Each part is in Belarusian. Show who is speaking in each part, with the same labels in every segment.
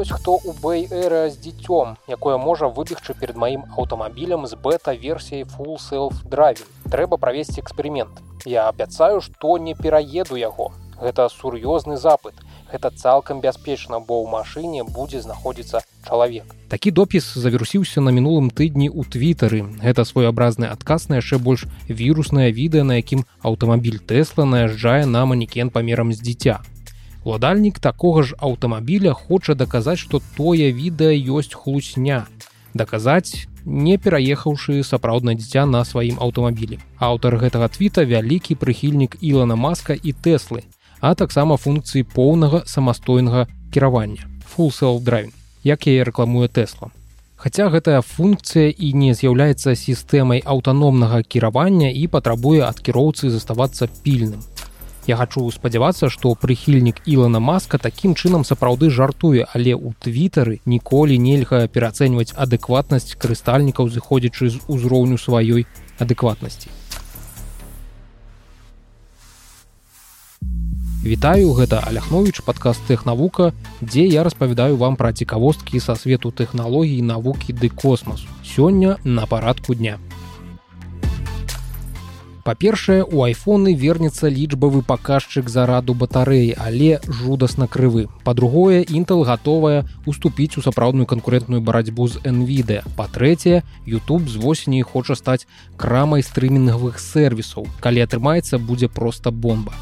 Speaker 1: ёсць хто ў бэйэра з дзіцём якое можа выбегчы перед маім аўтамабілем з бета-версіяй full self драйве трэба правесці эксперымент я абяцаю што не пераеду яго гэта сур'ёзны запыт. Гэта цалкам бяспечна бо ў машыне будзе знаходзіцца чалавек такі допіс завірусіўся на мінулым тыдні ў твітары гэта своеобразны адказ на яшчэ больш віруснае відэа на якім аўтамабіль тэсла наязджае на манекен памерам з дзіця уладальнік такога ж аўтамабіля хоча даказаць што тое відэа ёсць хлусня. Даказаць не пераехаўшы сапраўднае дзіця на сваім аўтамабілі. Аўтар гэтага твіта вялікі прыхільнік ілана маска і тэслы а таксама функцыі поўнага самастойнага кіравання full self driving як яе рэкламуе тэсла Хаця гэтая функцыя і не з'яўляецца сістэмай аўтаномнага кіравання і патрабуе ад кіроўцы заставацца пільным. Я хачу спадзявацца, што прыхільнік Ілана Маска такім чынам сапраўды жартуе, але ў твітары ніколі нельга пераацэньваць адэкватнасць карыстальнікаў, зыходзячы з узроўню сваёй адэкватнасці. Вітаю гэта аляхновіч падкаст тэхнавука, дзе я распавядаю вам пра цікавосткі са свету тэхналогій навукі ды космасу. Сёння на парадку дня. Па-першае, у айфоны вернецца лічбавы паказчык зараду батарэі, але жудасна крывы. Па-другое, Intel гатовая уступіць у сапраўдную канкурентную барацьбу з NVIDIA. Па-трэцяе, YouTube з восені хоча стаць крамай стрымінгавых сервісаў. Калі атрымаецца, будзе проста бомба.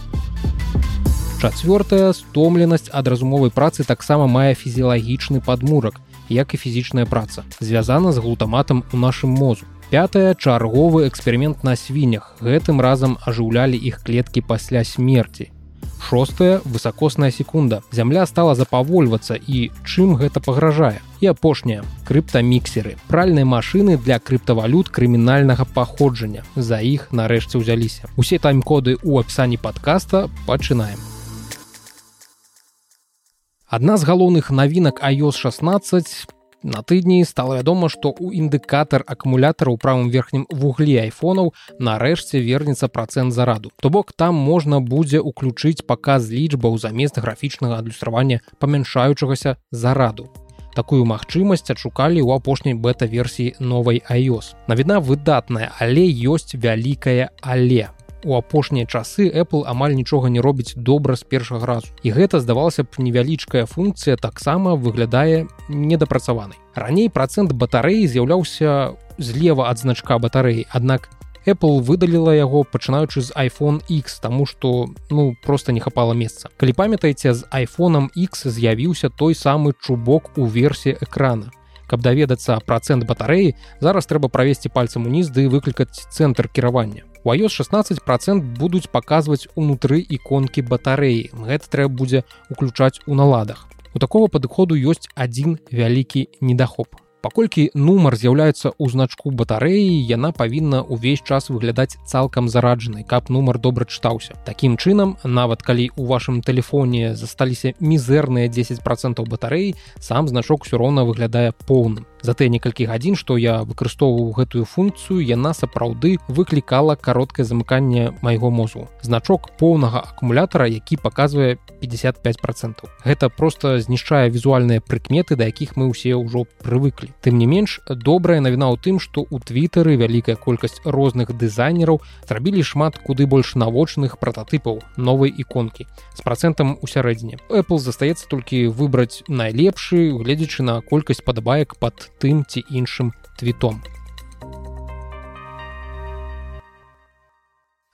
Speaker 1: Чацвёртая стомленасць ад разумовай працы таксама мае фізіялагічны падмурак, як і фізічная праца, звязана з глутаматам у нашым мозу. Пятая чарговы эксперымент на свіннях. Гэтым разам ажыўлялі іх клеткі пасля смерти. Шостая высокосная секунда. Зямля стала запавольвацца і чым гэта пагражае. І апошняя крыптаміксеры. Пральныя машыны для крыптавалют крымінальнага паходжання. За іх нарэшце ўзяліся. Усе тайм-коды ў апісані падкаста пачынаем. Адна з галоўных навінак iOS 16 на тыдні стала вядома, што ў індыкатар акумулятара ў правым верхнім вугле айфонаў нарэшце вернецца працэнт зараду. То бок там можна будзе ўключыць паказ лічбаў замест графічнага адлюстравання памяншаючагася зараду. Такую магчымасць адшукалі ў апошняй бета-версіі новай iOS. Навіна выдатная, але ёсць вялікая але у апошнія часы Apple амаль нічога не робіць добра з першага разу. І гэта здавалася б невялічкая функцыя таксама выглядае недапрацаванай. Раней процент батарэі з'яўляўся злева ад значка батарэі аднак Apple выдаліла яго пачынаючы з iPhone X таму што ну просто не хапала месца. Калі памятаеце з айфоном X з'явіўся той самы чубок у версіі экрана. Каб даведацца процент батарэі зараз трэба правесці пальцам уніз ды выклікаць цэнтр кіравання У iOS 16 процент будуць паказваць унутры іконкі батарэі. Гэта трэба будзе уключаць у наладах. У такого падыходу ёсць адзін вялікі недахоп паколькі нумар з'яўляецца ў значку батарэі яна павінна ўвесь час выглядаць цалкам зараджанай каб нумар добра чытаўся Такім чынам нават калі у вашым тэлефоне засталіся мізэрныя 10 процентаў батарэі сам значок все роўна выглядае поўным За тыя некалькі гадзін што я выкарыстоўваў гэтую функцыю яна сапраўды выклікала кароткае замыканне майго мозгу значок поўнага акумулятара які паказвае 55 процентаў гэта просто знішчае візуальныя прыкметы да якіх мы ўсе ўжо прывыклі. Тым не менш добрая навіна ў тым, што ў твітары вялікая колькасць розных дызайнераў зрабілі шмат куды больш навочных прататыпаў новай іконкі з працэнтам у сярэдзіне. Apple застаецца толькі выбраць найлепшы, гледзячы на колькасць падабаек пад тым ці іншым твітом.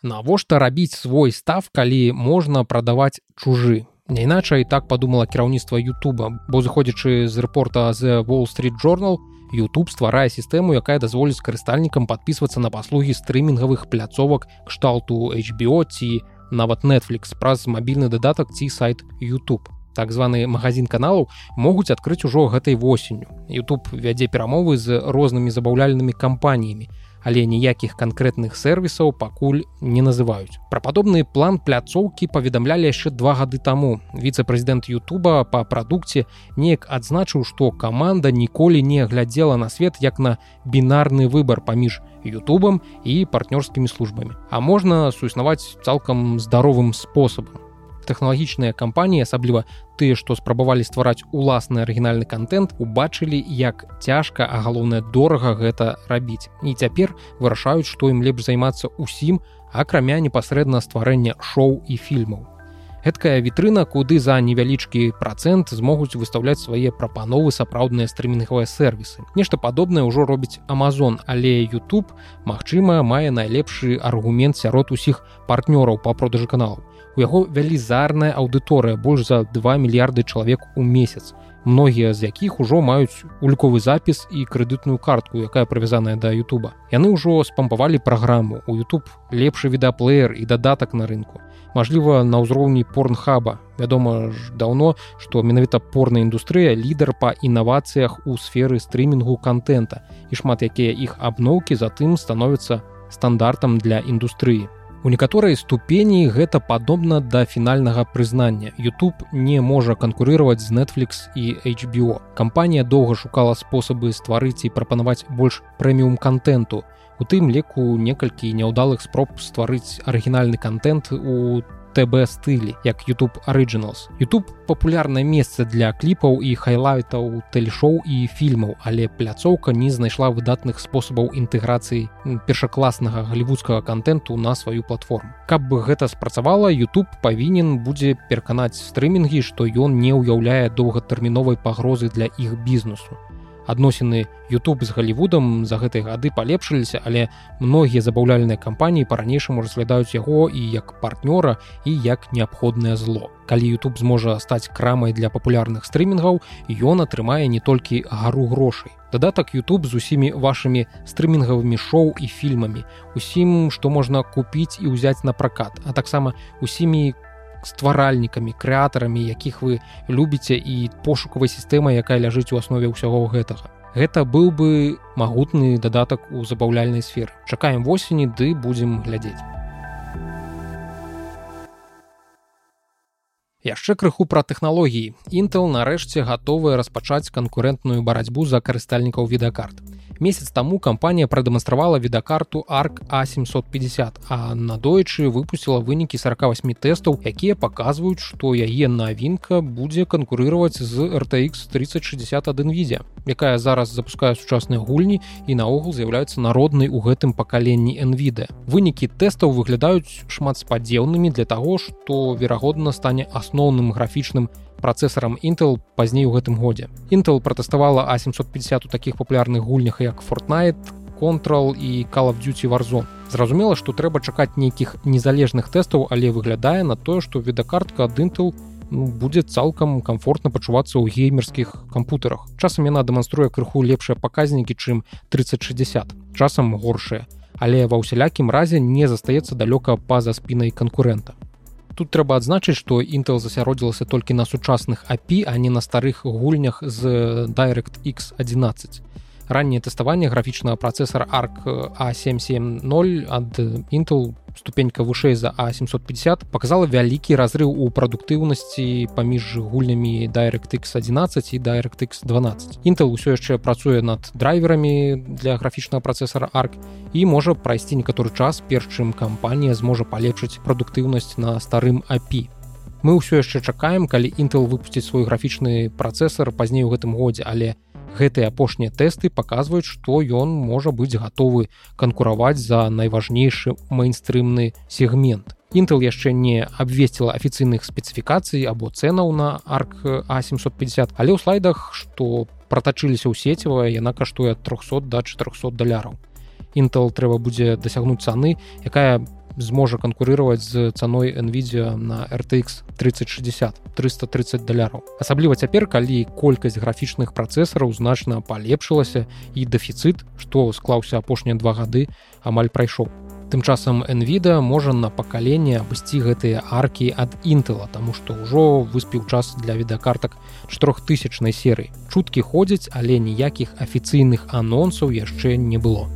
Speaker 1: Навошта рабіць свой став, калі можна прадаваць чужы Не іначай так падумала кіраўніцтва Ютуба, бо зыходзячы з рэпорта з Wall Street Journal, YouTube стварае сістэму, якая дазволіць карыстальнікам падпісвацца на паслугі стрымінгавых пляцовак кшталту HBO ці нават Netflix праз мабільны дадатак ці сайт YouTube. Так званы магазин каналаў могуць адкрыць ужо гэтай восенню. YouTube вядзе перамовы з рознымі забаўляльнымі кампаніямі але ніякіх канкрэтных сервісаў пакуль не называюць пра падобны план пляцоўкі паведамлялі яшчэ два гады таму віцэ-прэзідэнт Ютуба па прадукце неяк адзначыў што каманда ніколі не глядзела на свет як на бінарны выбар паміж Ютубам і партнёрскімі службамі а можна суіснаваць цалкам здаровым спосабам тэхналагічныя кампаніі асабліва тыя што спрабавалі ствараць уласны арыгінальны контент убачылі як цяжка а галоўнае дорага гэта рабіць. І цяпер вырашаюць што ім лепш займацца усім акрамя непасрэдна стварэння шоу і фільмаў. Гэткая вітрына куды за невялічкі процент змогуць выстаўляць свае прапановы сапраўдныя стрымінгавыя сервісы нешта падобнае ўжо робіць Amazon але YouTube Мачыма мае найлепшы аргумент сярод усіх партнёраў по продажы каналу у яго велізарная аўдыторыя больш за 2 мільярды чалавек у месяц. Многія з якіх ужо маюць ульковы запіс і крэдытную картку якая прывязаная да Ютуба. Яны ўжо спампавалі праграму. У YouTube лепшы відэаплеер і дадатак на рынку. Мажліва на ўзроўні порнхаба вядома ж даўно што менавіта порная індустрыя лідар па інавацыях у сферы стрымінгу контента і шмат якія іх абноўкі затым становяцца стандартам для індустрыі У некаторай ступені гэта падобна да фінальнага прызнання. YouTube не можа канкурыраваць з Netflix і HBO. Кампанія доўга шукала спосабы стварыць і прапанаваць больш прэміум контенту. У тым леку некалькі няўдалых спроб стварыць арыгінальны контент у ТБ стылі як YouTube Originals. YouTube папулярнае месца для кліпаў і хайлайтаў тэлешоу і фільмаў, але пляцоўка не знайшла выдатных спосабаў інтэграцыі першакласнага галівудскага контенту на сваю платформу. Каб бы гэта спрацавала, YouTube павінен будзе пераканаць стрымінгі, што ён не ўяўляе доўгатэрміновай пагрозы для іх бізнесу адносіны YouTube з галівудам за гэтай гады палепшыліся але многія забаўляльныя кампаніі па-ранейшаму разглядаюць яго і як партнёра і як неабходнае зло. Калі YouTube зможа стаць крамай для папулярных стрымінгаў ён атрымае не толькі гару грошай. Дадатак YouTube з усімі вашымі стрымінгавымі шоу і фільмамі усім што можна купіць і ўзяць на пракат а таксама усімі стваральнікамі крэатарамі якіх вы любіце і пошукавай сістэмай якая ляжыць у аснове ўсяго гэтага. Гэта быў бы магутны дадатак у забаўляльнай сферы. Чакаем восені ды будзем глядзець. Яшчэ крыху пра тэхналогіі. Intel нарэшце гатовыя распачаць канкурэнтную барацьбу за карыстальнікаў відэакарт месяц таму кампанія прадэманстравала відакарту арк а750 а надоечы выпусціла вынікі 48 тэстаў якія паказваюць што яе навінка будзе канкурыраваць з rtx 3061 відзе якая зараз запускае сучасныя гульні і наогул з'яўляецца народнай у гэтым пакаленні nвіде вынікі тэстаў выглядаюць шмат спадзеўнымі для таго што верагодна стане асноўным графічным працэсарам Intel пазней у гэтым годзе. Intel пратэставала А750 у такіх папулярных гульнях як Fortnite, Control і Call of Duty Warzone. Зразумела, што трэба чакаць нейкіх незалежных тэстаў, але выглядае на тое, што відакартка ад Intel ну, будзе цалкам комфортна пачувацца ў геймерскіх кампутарах. Часам яна дэманструе крыху лепшыя паказнікі, чым 3060, часам горшыя, але ва ўсялякім разе не застаецца далёка па-за спінай канкурэнта. Тут трэба адзначыць, што Intel засяродзілася толькі на сучасных API, а не на старых гульнях з Direct X11 раннее тэставанне графічнага працэсара арк а770 ад intel. Ступенька вышэй за а750 показала вялікі разрыв у прадуктыўнасці паміж гульнямі directx 11 і directx 12 intel ўсё яшчэ працуе над драйверамі для графічнага працэсара арк і можа прайсці некаторы час перш чым кампанія зможа палепшыць прадуктыўнасць на старым API ўсё яшчэ чакаем калі intel выпусціць свой графічны працэсар пазней у гэтым годзе але гэтыя апошнія тэсты паказваюць што ён можа быць гатовы канкураваць за найважнейшы мейнстрымны сегмент. Intel яшчэ не абвесціла афіцыйных спецыфікацый або цэнаў на арк а750 але ў слайдах што пратачыліся ў сецівая яна каштуе 300 до 400 даляраў. Intel трэба будзе дасягнуць цаны якая зможа канкурыраваць з цаной NVIDIA на RTX 3060 330 даляраў. Асабліва цяпер, калі колькасць графічных працэсараў значна палепшылася і дэфіцыт, што склаўся апошнія два гады амаль прайшоў. Тым часам NVIDIA можа на пакаленне абысці гэтыя аркі ад інтыла, таму што ўжо выспеў час для відэакартак трохтысячнай серыі. Чуткі ходзяць, але ніякіх афіцыйных анонсаў яшчэ не было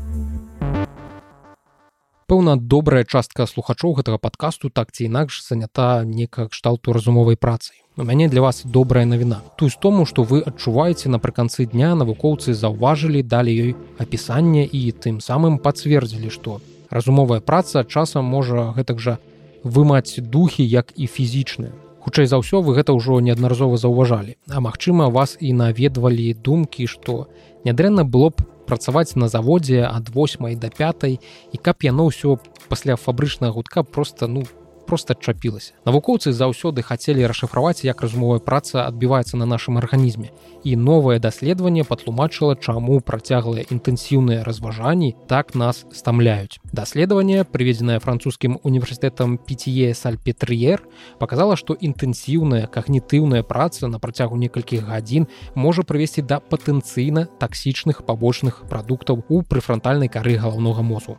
Speaker 1: пэўна добрая частка слухачоў гэтага падкасту так ці інакш занята нека кшталту разумовай працай. У мяне для вас добрая навіна. Тую з тому што вы адчуваеце напрыканцы дня навукоўцы заўважылі далі ёй апісанне і тым самым пацвердзілі што разумовая праца часам можа гэтак жа вымаць духі як і фізічныя. Хутчэй за ўсё вы гэта ўжо неаднаразова заўважалі. А магчыма вас і наведвалі думкі што нядрэнна было б працаваць на заводзе ад 8 до 5 і каб яно ўсё пасля фабрычнага гудка просто ну просто адчапілася. Навукоўцы заўсёды хацелі расшыфраваць, як разумовая праца адбіваецца на нашым арганізме. І новае даследаванне патлумачыла, чаму працяглыя інтэнсіўныя разважанні так нас стамляюць. Даследаванне, прыведзенае французскім універсітэтам Піе Сальпетрыер, показала, што інтэнсіўная кагнітыўная праца на працягу некалькіх гадзін можа прывесці да патэнцыйна таксічных пабочных прадуктаў у прыфрантальнай кары галаўнога мозгу.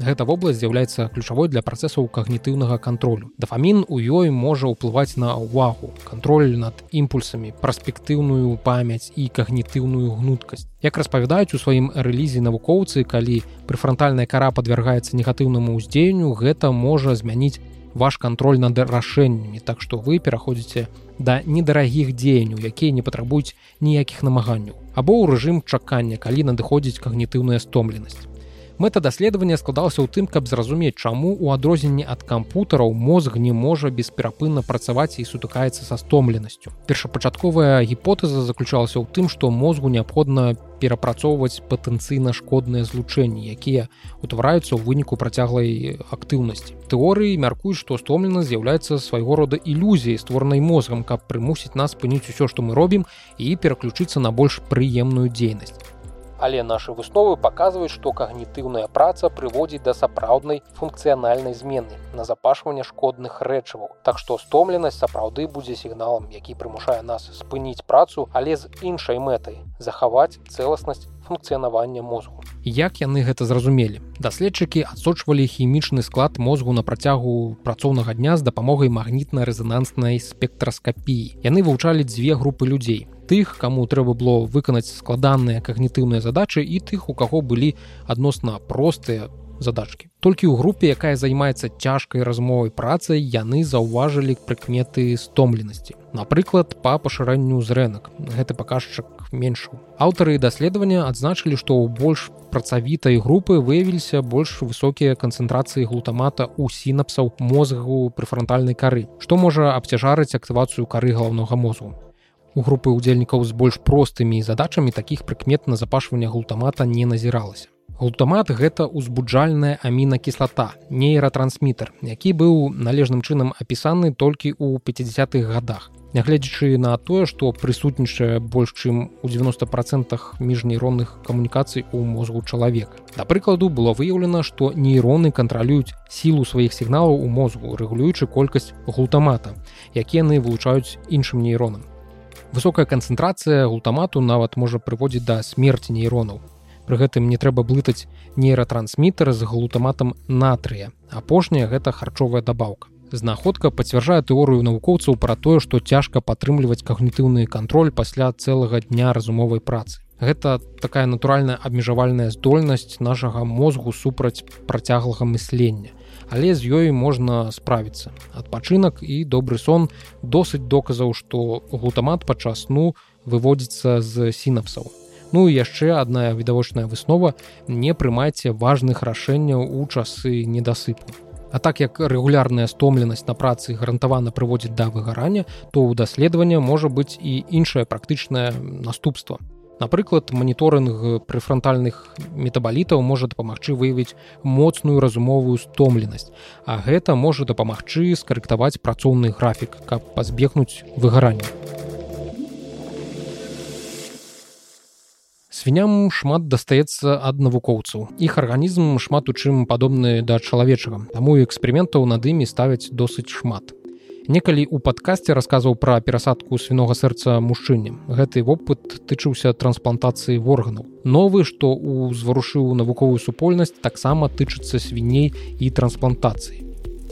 Speaker 1: Гэта вобласць з'яўляецца ключавой для працэсаў кагнітыўнага кантролю. Дафамін у ёй можа ўплываць на ўвагу, кантроль над імпульсамі, праспектыўную памяць і кагнітыўную гнуткасць. Як распавядаюць у сваім рэлізе навукоўцы, калі прыфрантальная кара падвяргаецца негатыўнаму ўздзеянню, гэта можа змяніць ваш кантроль над рашэннямі, так што вы пераходзіце да недарагіх дзеянняў, якія не патрабуюць ніякіх намаганняў. Або ў рэжым чакання, калі надыходзіць кагнітыўная стомленасць. Мэта даследавання складалася ў тым, каб зразумець, чаму у адрозненні ад кампутараў мозг не можа бесперапынна працаваць і сутыкаецца са стомленасцю. Першапачатковая гіпотэза заключалася ў тым, што мозгу неабходна перапрацоўваць патэнцыйна шкодныя злучэнні, якія утвараюцца ў выніку працяглай актыўнасці. Тэорыі мяркуюць, што стомлена з'яўляецца свайго рода ілюзіяй створанай мозгам, каб прымусіць нас спыніць усё, што мы робім і пераключыцца на больш прыемную дзейнасць але нашы высновы паказваюць што кагнітыўная праца прыводзіць да сапраўднай функцыянальнай змены на запашванне шкодных рэчываў. Так што стомленасць сапраўды будзе сігналам які прымушае нас спыніць працу але з іншай мэтай захаваць цэласнасць функцыянавання мозгу. Як яны гэта зразумелі? Даследчыкі адсочвалі хімічны склад мозгу на працягу працоўнага дня з дапамогай магнітна-рэзананснай спектраскапіі. Яны вывучалі дзве групы людзей тых каму трэба было выканаць складаныя кагнітыўныя задачы і тых у каго былі адносна простыя задачки толькі ў групе якая займаецца цяжкай размовай працай яны заўважылі прыкметы стомленасці. Напрыклад па пашырэнню зрэнак. Гэты паказчык меншаў аўтары даследавання адзначылі што ў больш працавітай групы выявіліся больш высокія канцэнтрацыі глутамата у сінапсаў мозгу прыфрантальнай кары што можа абцяжарыць актывацыю кары галаўнога мозгу У групы ўдзельнікаў з больш простымі задачамі такіх прыкмет на запашвання глутамата не назіралася. Глутамат гэта узбуджальная амінакіслата, нейратрансмітр, які быў належным чынам апісаны толькі ў 50-х годах. Нягледзячы на тое, што прысутнічае больш чым у 90 процентах міжнейронных камунікацый у мозгу чалавека. Да прыкладу было выяўлена, што нейроны кантралююць сілу сваіх сігналаў у мозгу, рэгулюючы колькасць глутамата, якія яны вылучаюць іншым нейронам. Высокая канцэнтрацыя глутамату нават можа прыводзіць да смерці нейронаў. Пры гэтым не трэба блытаць нейратрансмітары з глутаматам натрыя. Апошняя гэта харчовая дабаўка. Знаходка пацвярджае тэорыю навукоўцаў пра тое, што цяжка падтрымліваць кагнітыўны кантроль пасля цэлага дня разумовай працы. Гэта такая натуральная абмежавальная здольнасць нашага мозгу супраць працяглага мыслення. Але з ёй можна справіцца. Адпачынак і добры сон досыць доказаў што глутамат падчас сну выводзіцца з сінапсаў. Ну і яшчэ адна відавочная выснова не прымайце важных рашэнняў у часы недасыпу А так як рэгулярная стомленасць на працы гарантавана прыводзіць да выгарання то ў даследавання можа быць і іншае практычнае наступства Напрыклад, маніторынг прыфрантальных метабалітаў можа дапамагчы выявіць моцную разумовую стомленасць. А гэта можа дапамагчы скарэктаваць працоўны графік, каб пазбегнуць выгаранню. Свіням шмат дастаецца ад навукоўцаў. Іх арганізм шмат у чым падобны да чалавечага. Таму эксперыментаў над імі ставяць досыць шмат некалі у падкасці расказваў пра перасадку свінога сэрца мужчыне гэты вопыт тычыўся трансплантацыі органаў новы што ўзварушыў навуковую супольнасць таксама тычыцца свіней і трансплантацыі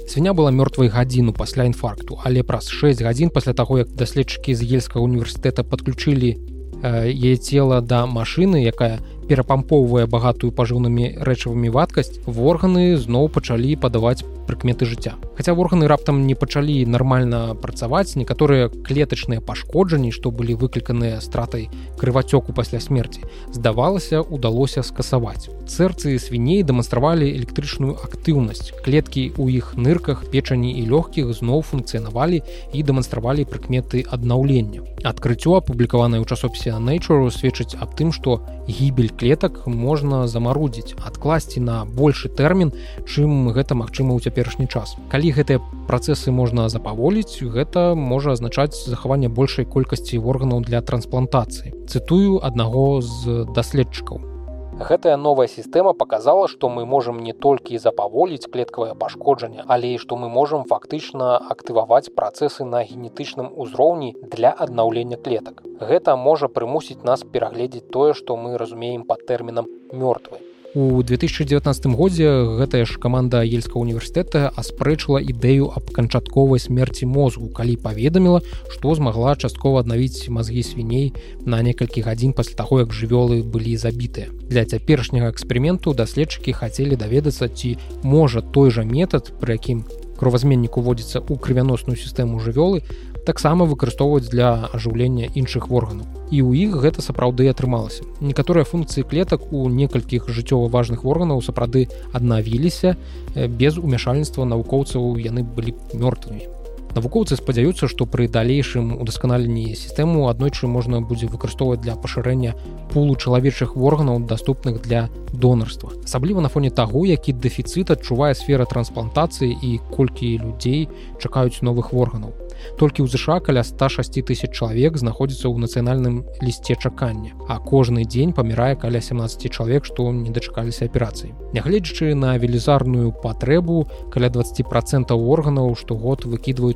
Speaker 1: свіня была мёртвай гадзіну пасля інфаркту але праз 6 гадзін пасля таго як даследчыкі з ельскага універсітэта падключылі яе цела да машыны якая перапампоўвае багатую пажыўнымі рэчавымі вадкасць органы зноў пачалі падаваць прыкметы жыцця. Хаця органы раптам не пачалі нармальна працаваць некаторыя клетачныя пашкоджанні што былі выкліканыя стратай крывацёку пасля смерти здавалася удалося скасаваць. Цэрцы свіней дэманстравалі электрычную актыўнасць. Клеткі ў іх нырках печані і лёгкіх зноў функцыянавалі і дэманстравалі прыкметы аднаўлення. Адкрыццё апублікаванае ў часопісе nature сведчыць аб тым што гібель клетак можна замарудзіць адкласці на большы тэрмін чым гэта магчыма ў цяперашні час. Калі гэтыя працэсы можна запаволіць гэта можа азначаць захаванне большай колькасці органаў для трансплантацыі. Цытую аднаго з даследчыкаў Гэтая новая сістэма показала, што мы можам не толькі запаволіць клеткавае пашкоджанне, але і што мы можам фактычна актываваць працэсы на генетычным узроўні для аднаўлення клетак. Гэта можа прымусіць нас перагледзець тое, што мы разумеем пад тэрмінам мёртвы. У 2019 годзе гэтая ж каманда ельскага універсітэта аспрэчыла ідэю аб канчатковай смерці мозгу, калі паведаміла, што змагла часткова аднавіць мазгі свіней на некалькі гадзін пасля таго, як жывёлы былі забітыя. Для цяперашняга эксперыменту даследчыкі хацелі даведацца, ці можа той жа метад, пры якім кровазменнік уводзіцца ў крывяносную сістэму жывёлы, таксама выкарыстоўваюць для ажыўлення іншых органаў. І ў іх гэта сапраўды атрымалася. Некаторыя функцыі клетак у некалькіх жыццёва важных органаў сапраўды аднавіліся без умяшальніцтва навукоўцаў яны былі мёртвымі навукоўцы спадзяюцца што пры далейшым удасканаленні сістэму аднойчы можна будзе выкарыстоўваць для пашырэння пулу чалавечых органаў доступных для донарства. Асабліва на фоне таго які дэфіцыт адчувае сфера трансплантацыі і колькі людзей чакаюць новых органаў. Толькі ў ЗША каля 106 тысяч чалавек знаходзіцца ў нацыянальным лісце чакання а кожны дзень памірае каля 17 чалавек што не дачакаліся аперацыі. Нягледзячы на велізарную патрэбу каля 20 процентаў органаў штогод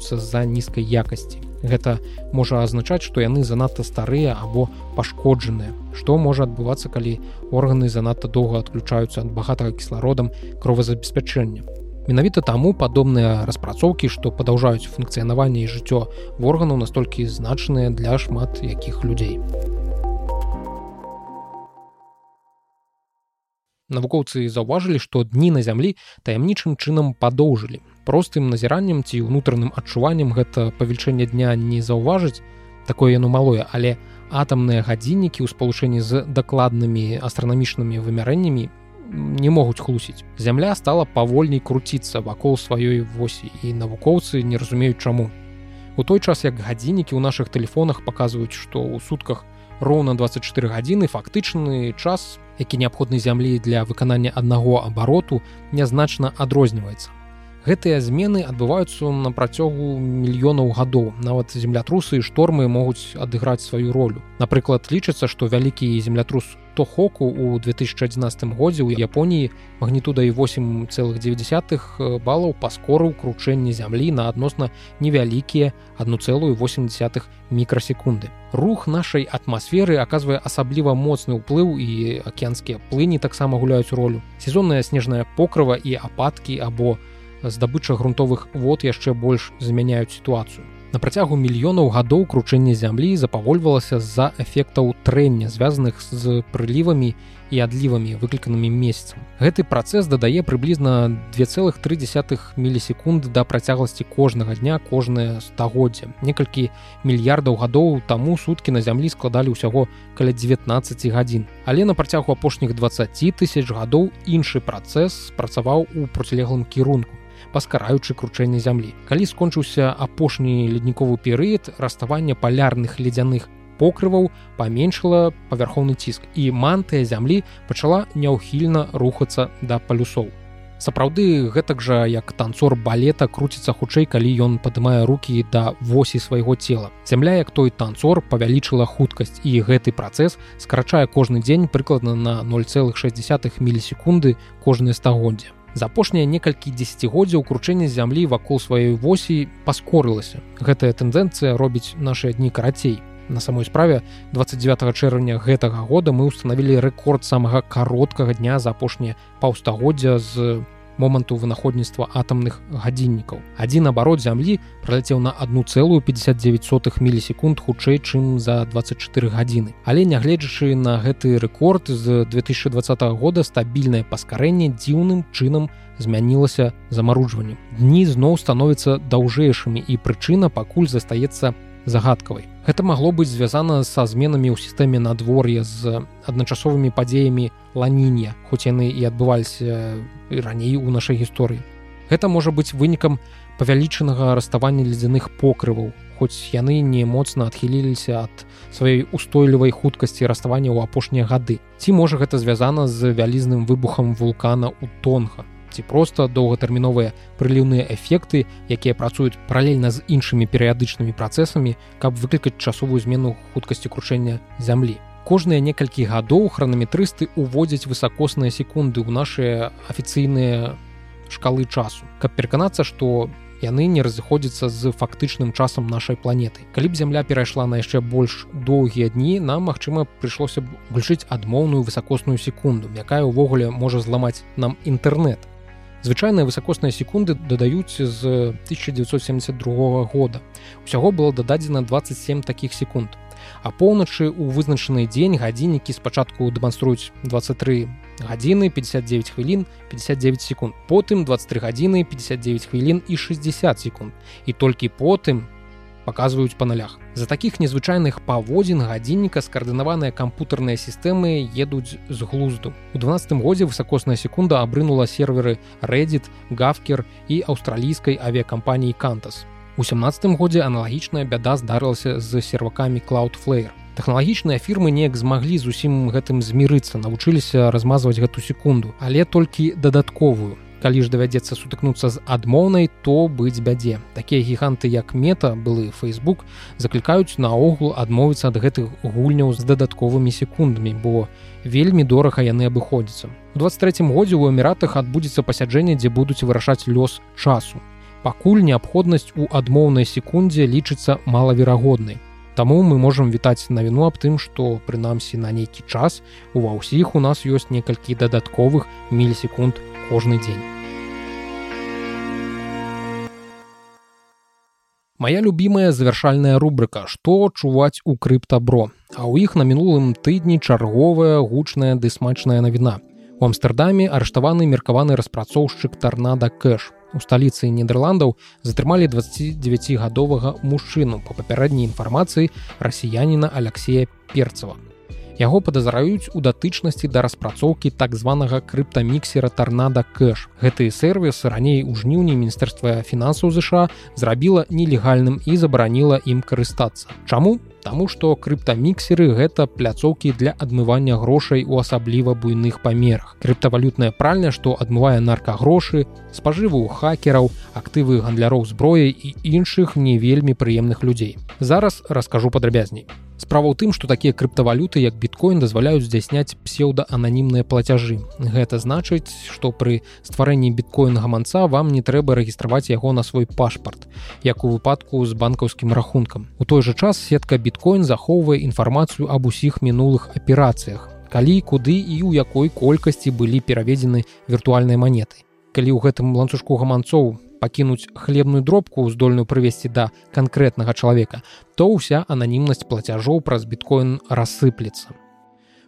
Speaker 1: выкідваюцца з-за нізкай якасці Гэта можа азначаць, што яны занадта старыя або пашкоджаныя. Што можа адбывацца, калі органы занадта доўга адключаюцца ад багатага кіслародам кровазабеспячэння. Менавіта таму падобныя распрацоўкі, што падаўжаюць функцыянаванне і жыццё органаў настолькі значныя для шмат якіх людзей. Навукоўцы заўважылі, што дні на зямлі таямнічым чынам падоўжылі. Простым назіраннем ці ўнутраным адчуваннем гэта павелічэнне дня не заўважыць, такое яно малое, але атамныя гадзіннікі ў спалучэнні з дакладнымі астранамічнымі вымярэннямі не могуць хлусіць. Зямля стала павольней круціцца вакол сваёй восі і навукоўцы не разумеюць чаму. У той час як гадзіннікі ў нашых тэлефонах паказваюць, што ў сутках роўна 24 гадзіны фактычны час, які неабходны зямлі для выканання аднаго абароту, нязначна адрозніваецца гэтыя змены адбываюцца на працягу мільёнаў гадоў. Нават землятрусы і штормы могуць адыграць сваю ролю. Напрыклад лічыцца што вялікі землятрус тохоку у 2011 годзе ў японіі магнітудай 8,9 балаў паскорыў кручэнне зямлі на адносна невялікія 1,8 мікрасекунды. Рух нашай атмасферы аказвае асабліва моцны ўплыў і акеанскія плыні таксама гуляюць ролю. Сезонная снежная покрыва і ападкі або у здабыча грунтовых вод яшчэ больш замяняюць сітуацыю. На працягу мільёнаў гадоў кручэння зямлі запавольвалася з-за эфектаў трэння, звязаных з прылівамі і адлівамі, выкліканымі месяцам. Гэты працэс дадае прыблізна 2,3 мілісекунд да працягласці кожнага дня кожнае стагоддзя. Некалькі мільярдаў гадоў таму суткі на зямлі складалі ўсяго каля 19 гадзін. Але на працягу апошніх 20 тысяч гадоў іншы працэс працаваў у процілеглым кірунку паскараючы кручэнне зямлі. Калі скончыўся апошні ледніковы перыяд раставання палярных ледзяных покрываў паменшыла павярхоўны ціск і мантыя зямлі пачала няўхільна рухацца да палюсоў. Сапраўды гэтак жа як танцор балета круціцца хутчэй, калі ён падымае рукі да восі свайго цела. Зямля як той танцор павялічыла хуткасць і гэты працэс скарачае кожны дзень прыкладна на 0,6 мілісекунды кожнае стагоддзя. За апошнія некалькі дзесяцігоддзяў кручэнне зямлі вакол сваёй восі паскорылася. Гэтая тэндэнцыя робіць нашы дні карацей. На самой справе 29 чэрвеня гэтага года мы ўстанавілі рэкорд самага кароткага дня за апошнія паўстагоддзя з моманту вынаходніцтва атамных гадзіннікаў. Адзін абарот зямлі праляцеў на одну целую 59 сотых мілісекунд хутчэй, чым за 24 гадзіны. Але нягледзячы на гэты рэкорд з 2020 года стабільнае паскарэнне дзіўным чынам змянілася замаруджваннем. Дні зноў становяцца даўжэйшымі і прычына пакуль застаецца загадкавай. Гэта магло быць звязана са зменамі ў сістэме надвор'я з адначасовымі падзеямі ланіння, хоць яны і адбываліся раней у нашай гісторыі. Гэта можа быць вынікам павялічанага раставання ледзяных покрываў, хоць яны не моцна адхіліліся ад сваёй устойлівай хуткасці раставання ў апошнія гады. Ці можа гэта звязана з вялізным выбухам вулкана ў тонга ці проста доўгатэрміновыя прыліўныя эфекты, якія працуюць паралельна з іншымі перыядычнымі працэсамі, каб выклікаць часовую змену хуткасці крушэння зямлі. Кожныя некалькі гадоў хранаметрысты ўводзяць высакосныя секунды ў нашыя афіцыйныя шкалы часу, каб пераканацца, што яны не разыходзяцца з фактычным часам нашай планеты. Калі б зямля перайшла на яшчэ больш доўгія дні, нам, магчыма, прыйшлося б гульчыць адмоўную высакосную секунду, якая ўвогуле можа зламаць нам інтэрнет звычайныя высакосныя секунды дадаюць з 1972 года. Усяго было дададзена 27 таких секунд. А поўначы у вызначаны дзень гадзіннікі спачатку дэманструюць 23 гадзіны 59 хвілін 59 секунд потым 23 гадзіны 59 хвілін і 60 секунд. І толькі потым паказваюць па налях. За такіх незвычайных паводзін гадзінніка скаардынаваныя кампутарныя сістэмы едуць з глузду. У 12 годзе высакосная секунда абрынула серверы Reddit, гавкер і аўстралійскай авіякампаніі Кантас. У 17 годзе аналагічная бяда здарылася з сервакамі Cloudflare. Тэхналагічныя фірмы неяк змаглі зусім гэтым змірыцца, навучыліся размазваць гэту секунду, але толькі дадатковую калі ж давядзецца сутыкнуцца з адмоўнай то быць бядзе. Такія гіганты як мета былы Facebook заклікаюць наогул адмовіцца ад гэтых гульняў з дадатковымі секундамі бо вельмі дорага яны абыходзяцца. У 23 годзе ў эміратах адбудзецца пасяджэнне дзе будуць вырашаць лёс часу. Пакуль неабходнасць у адмоўнай секундзе лічыцца малаверагоднай. Таму мы можам вітаць навіну аб тым, што прынамсі на нейкі час ува ўсіх у нас ёсць некалькі дадатковых мілісекунд кожны дзень. Мая любимая завяршальная рубрыка, што чуваць у крыптабро. А ў іх на мінулым тыдні чарговая гучная ды смачная навіна. У Амстердаме арыштаваны меркаваны распрацоўшчык тарнада кэш. У сталіцы нідерландаў затрымалі 29гадовага мужчыну па папярэдняй інфармацыі расіяніна Алексея перцава яго падазраюць у датычнасці да распрацоўкі так званага крыптаміксера тарнада кэш гэты сервіс раней у жніўні міністэрства фінансаў ЗША зрабіла нелегальным і забараніла ім карыстацца чаму Таму што крыптаміксеры гэта пляцоўкі для адмывання грошай у асабліва буйных памерах. Крыптавалютная пральня, што адмывае наркагрошы, спажыву хакераў, актывы гандляроў зброяй і іншых не вельмі прыемных людзей. Зараз раскажу падрабязней. Справа ў тым, што такія крыптавалюты як біткоін дазваляюць здзяйсняць псеўдаананімныя плацяжы. Гэта значыць, што пры стварэнні біткоін гаманца вам не трэба рэгістраваць яго на свой пашпарт, як у выпадку з банкаўскім рахункам. У той жа час сетка біткоін захоўвае інфармацыю аб усіх мінулых аперацыях. Калі куды і ў якой колькасці былі пераведзены віртуальнай манеты. Калі ў гэтым ланцужку гаманцоў пакінуць хлебную дробку здольную прывесці да канкрэтнага чалавека, то ўся ананімнасць плацяжоў праз біткоін рассыплецца.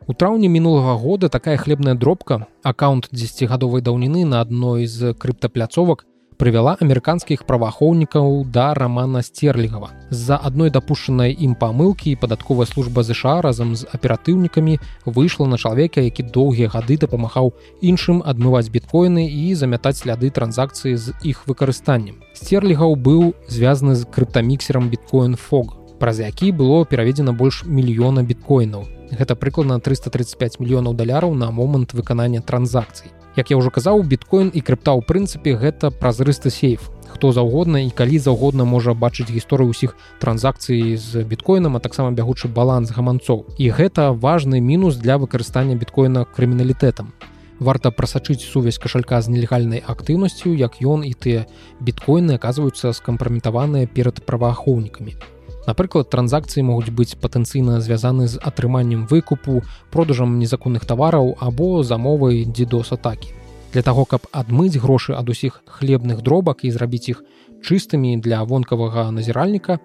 Speaker 1: У траўні мінулага года такая хлебная дробка, аккаунт 10гадовай даўніны на адной з крыптапляцовак прывяла амерыканскіх праваахоўнікаў да рамана сцерлігава. З-за адной дапушчанай ім памылкі падатковая служба ЗША разам з аператыўнікамі выйшла на чалавека, які доўгія гады дапамагаў іншым адмываць біткоіны і замятаць сляды транзакцыі з іх выкарыстаннем. Сцерлігаў быў звязаны з крыптаміксерам біткоін фог праз які было пераведзена больш мільёна біткоінаў. Гэта прыкладна 335 мільёнаў даляраў на момант выканання транзакцый. Як я ўжо казаў біткоін і крыпта ў прынцыпе гэта празрысты сейф. Хто заўгодна і калі заўгодна можа бачыць гісторыю ўсіх транзакцый з біткоінам а таксама бягучы баланс гаманцоў. І гэта важны мінус для выкарыстання біткоіна крыміналітэтам. Варта прасачыць сувязь кашалька з нелегальнай актыўнасцю як ён і тыя біткоіны аказваюцца скампраметаваныя перад праваахоўнікамі Напрыклад, транзакцыі могуць быць патэнцыйна звязаны з атрыманнем выкупу, продажам незаконных тавараў або замовай дзідос атакі. Для таго, каб адмыць грошы ад усіх хлебных дробак і зрабіць іх чыстымі для вонкавага назіральніка,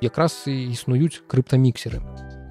Speaker 1: якраз і існуюць крыптаміксеры.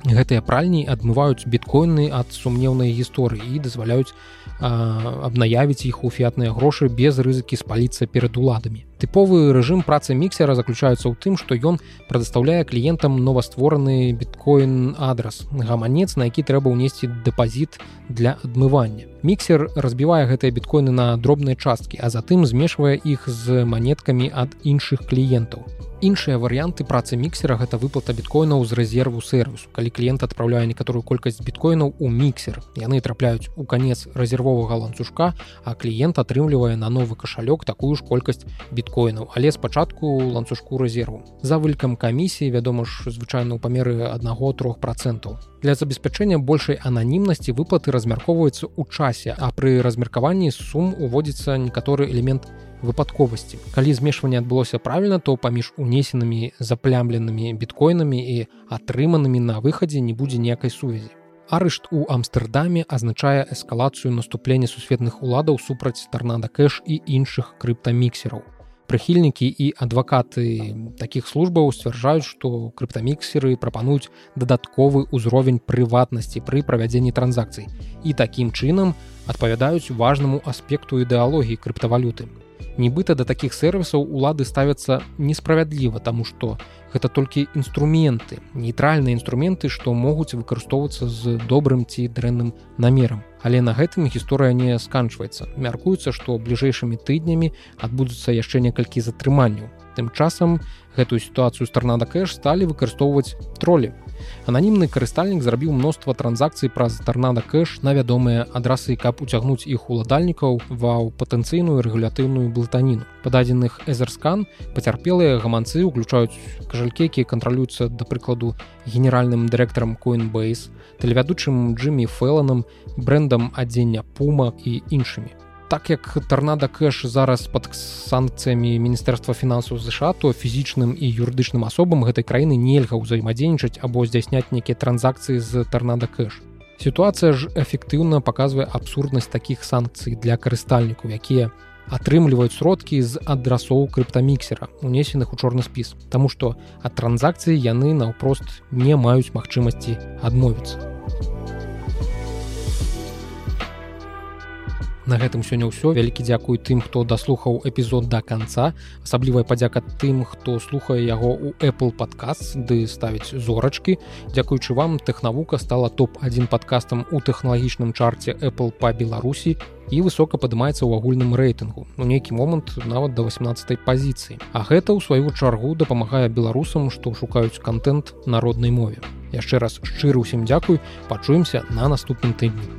Speaker 1: Гэтыя пральні адмываюць біткоіны ад сумнеўнай гісторыі і дазваляюць абнаявіць іх у фіатныя грошы без рызыкі спаліцца перад уладамі. Тыповы рэжым працы міксера заключаецца ў тым, што ён прадастаўляе кліентам новаствораны біткоін адрас гаманец, на які трэба ўнесці дэпазіт для адмывання. Міксер разбівае гэтыя біткоіны на дробныя часткі, а затым змешвае іх з манеткамі ад іншых кліентаў. Іншыя варыянты працы міксера гэта выплата біткоінаў з рэзерву сервісу. Калі кліент адпраўляе некаторую колькасць біткоінаў у міксер, яны трапляюць у канец рэзервовага ланцужка, а кліент атрымлівае на новы кашалёк такую ж колькасць біткоінаў, але спачатку ланцужку рэзерву. За вылікам камісіі, вядома ж, звычайна ў памеры аднаго трох процентаў. Для забеспячэння большай ананімнасці выплаты размяркоўваюцца ў часе, а пры размеркаванні сум уводзіцца некаторы элемент выпадковасці. Калі змешванне адбылося правільна, то паміж унесенымі заплямленымі біткоінамі і атрыманымі на выхадзе не будзе ніякай сувязі. Арышт у Амстердаме азначае эскалацыю наступлення сусветных уладаў супраць тарнада кэш і іншых крыптаміксераў. Прыхільнікі і адвакаты такіх службаў сцвярджаюць, што крыптаміксеры прапануюць дадатковы ўзровень прыватнасці пры правядзенні транзакцый і такім чынам адпавядаюць важнаму аспекту ідэалогіі крыптавалюты нібыта да такіх сервісаў улады ставяцца несправядліва таму што гэта толькі інструменты нейтральныя інструменты што могуць выкарыстоўвацца з добрым ці дрэнным намерам але на гэтым гісторыя не сканчваецца мяркуецца што бліжэйшымі тыднямі адбудуцца яшчэ некалькі затрыманняў тым часам гэтую сітуацыю з тарнада кэш сталі выкарыстоўваць тролі Ананімны карыстальнік зрабіў мноства транзакцый праз тарнада кэш на вядомыя адрасы, каб уцягнуць іх уладальнікаў ва патэнцыйную рэгулятыўную блытаніну. Пададзеных эзерскан пацярпелыя гаманцы ўключаюць кажалькі, якія кантралююцца да прыкладу генеральным дырэктарам Coinbase, тэлевядучым Джиммі Фэланам, брэндам адзення Пума і іншымі так як тарнада кэш зараз под санкцыямі міністэрства фінансаў ЗША то фізічным і юрыдычным асобам гэтай краіны нельга ўзаемадзейнічаць або здзяйсняць нейкія транзакцыі з тарнада кэш. Сітуацыя ж эфектыўна паказвае абсурднасць такіх санкцый для карыстальнікаў якія атрымліваюць сродкі з адрасоў крыптаміксера унесеных у чорны спіс Таму што ад транзакцыі яны наўпрост не маюць магчымасці адмовіцца на гэтым сёння ўсё вялікі дзякуй тым хто даслухаў эпізод да канца асаблівая падзяка тым хто слухае яго у apple подкаст ды ставіць зорачки дзякуючы вам тэхнавука стала топ-1 падкастам у тэхналагічным чарце apple па беларусі і высока падымаецца ў агульным рэйтынгу. У нейкі момант нават да 18 пазіцыі. А гэта ў сваю чаргу дапамагае беларусам што шукаюць контент народнай мове. Яшчэ раз шчыры ўсім дзякуй. Пачуемся на наступным тыдні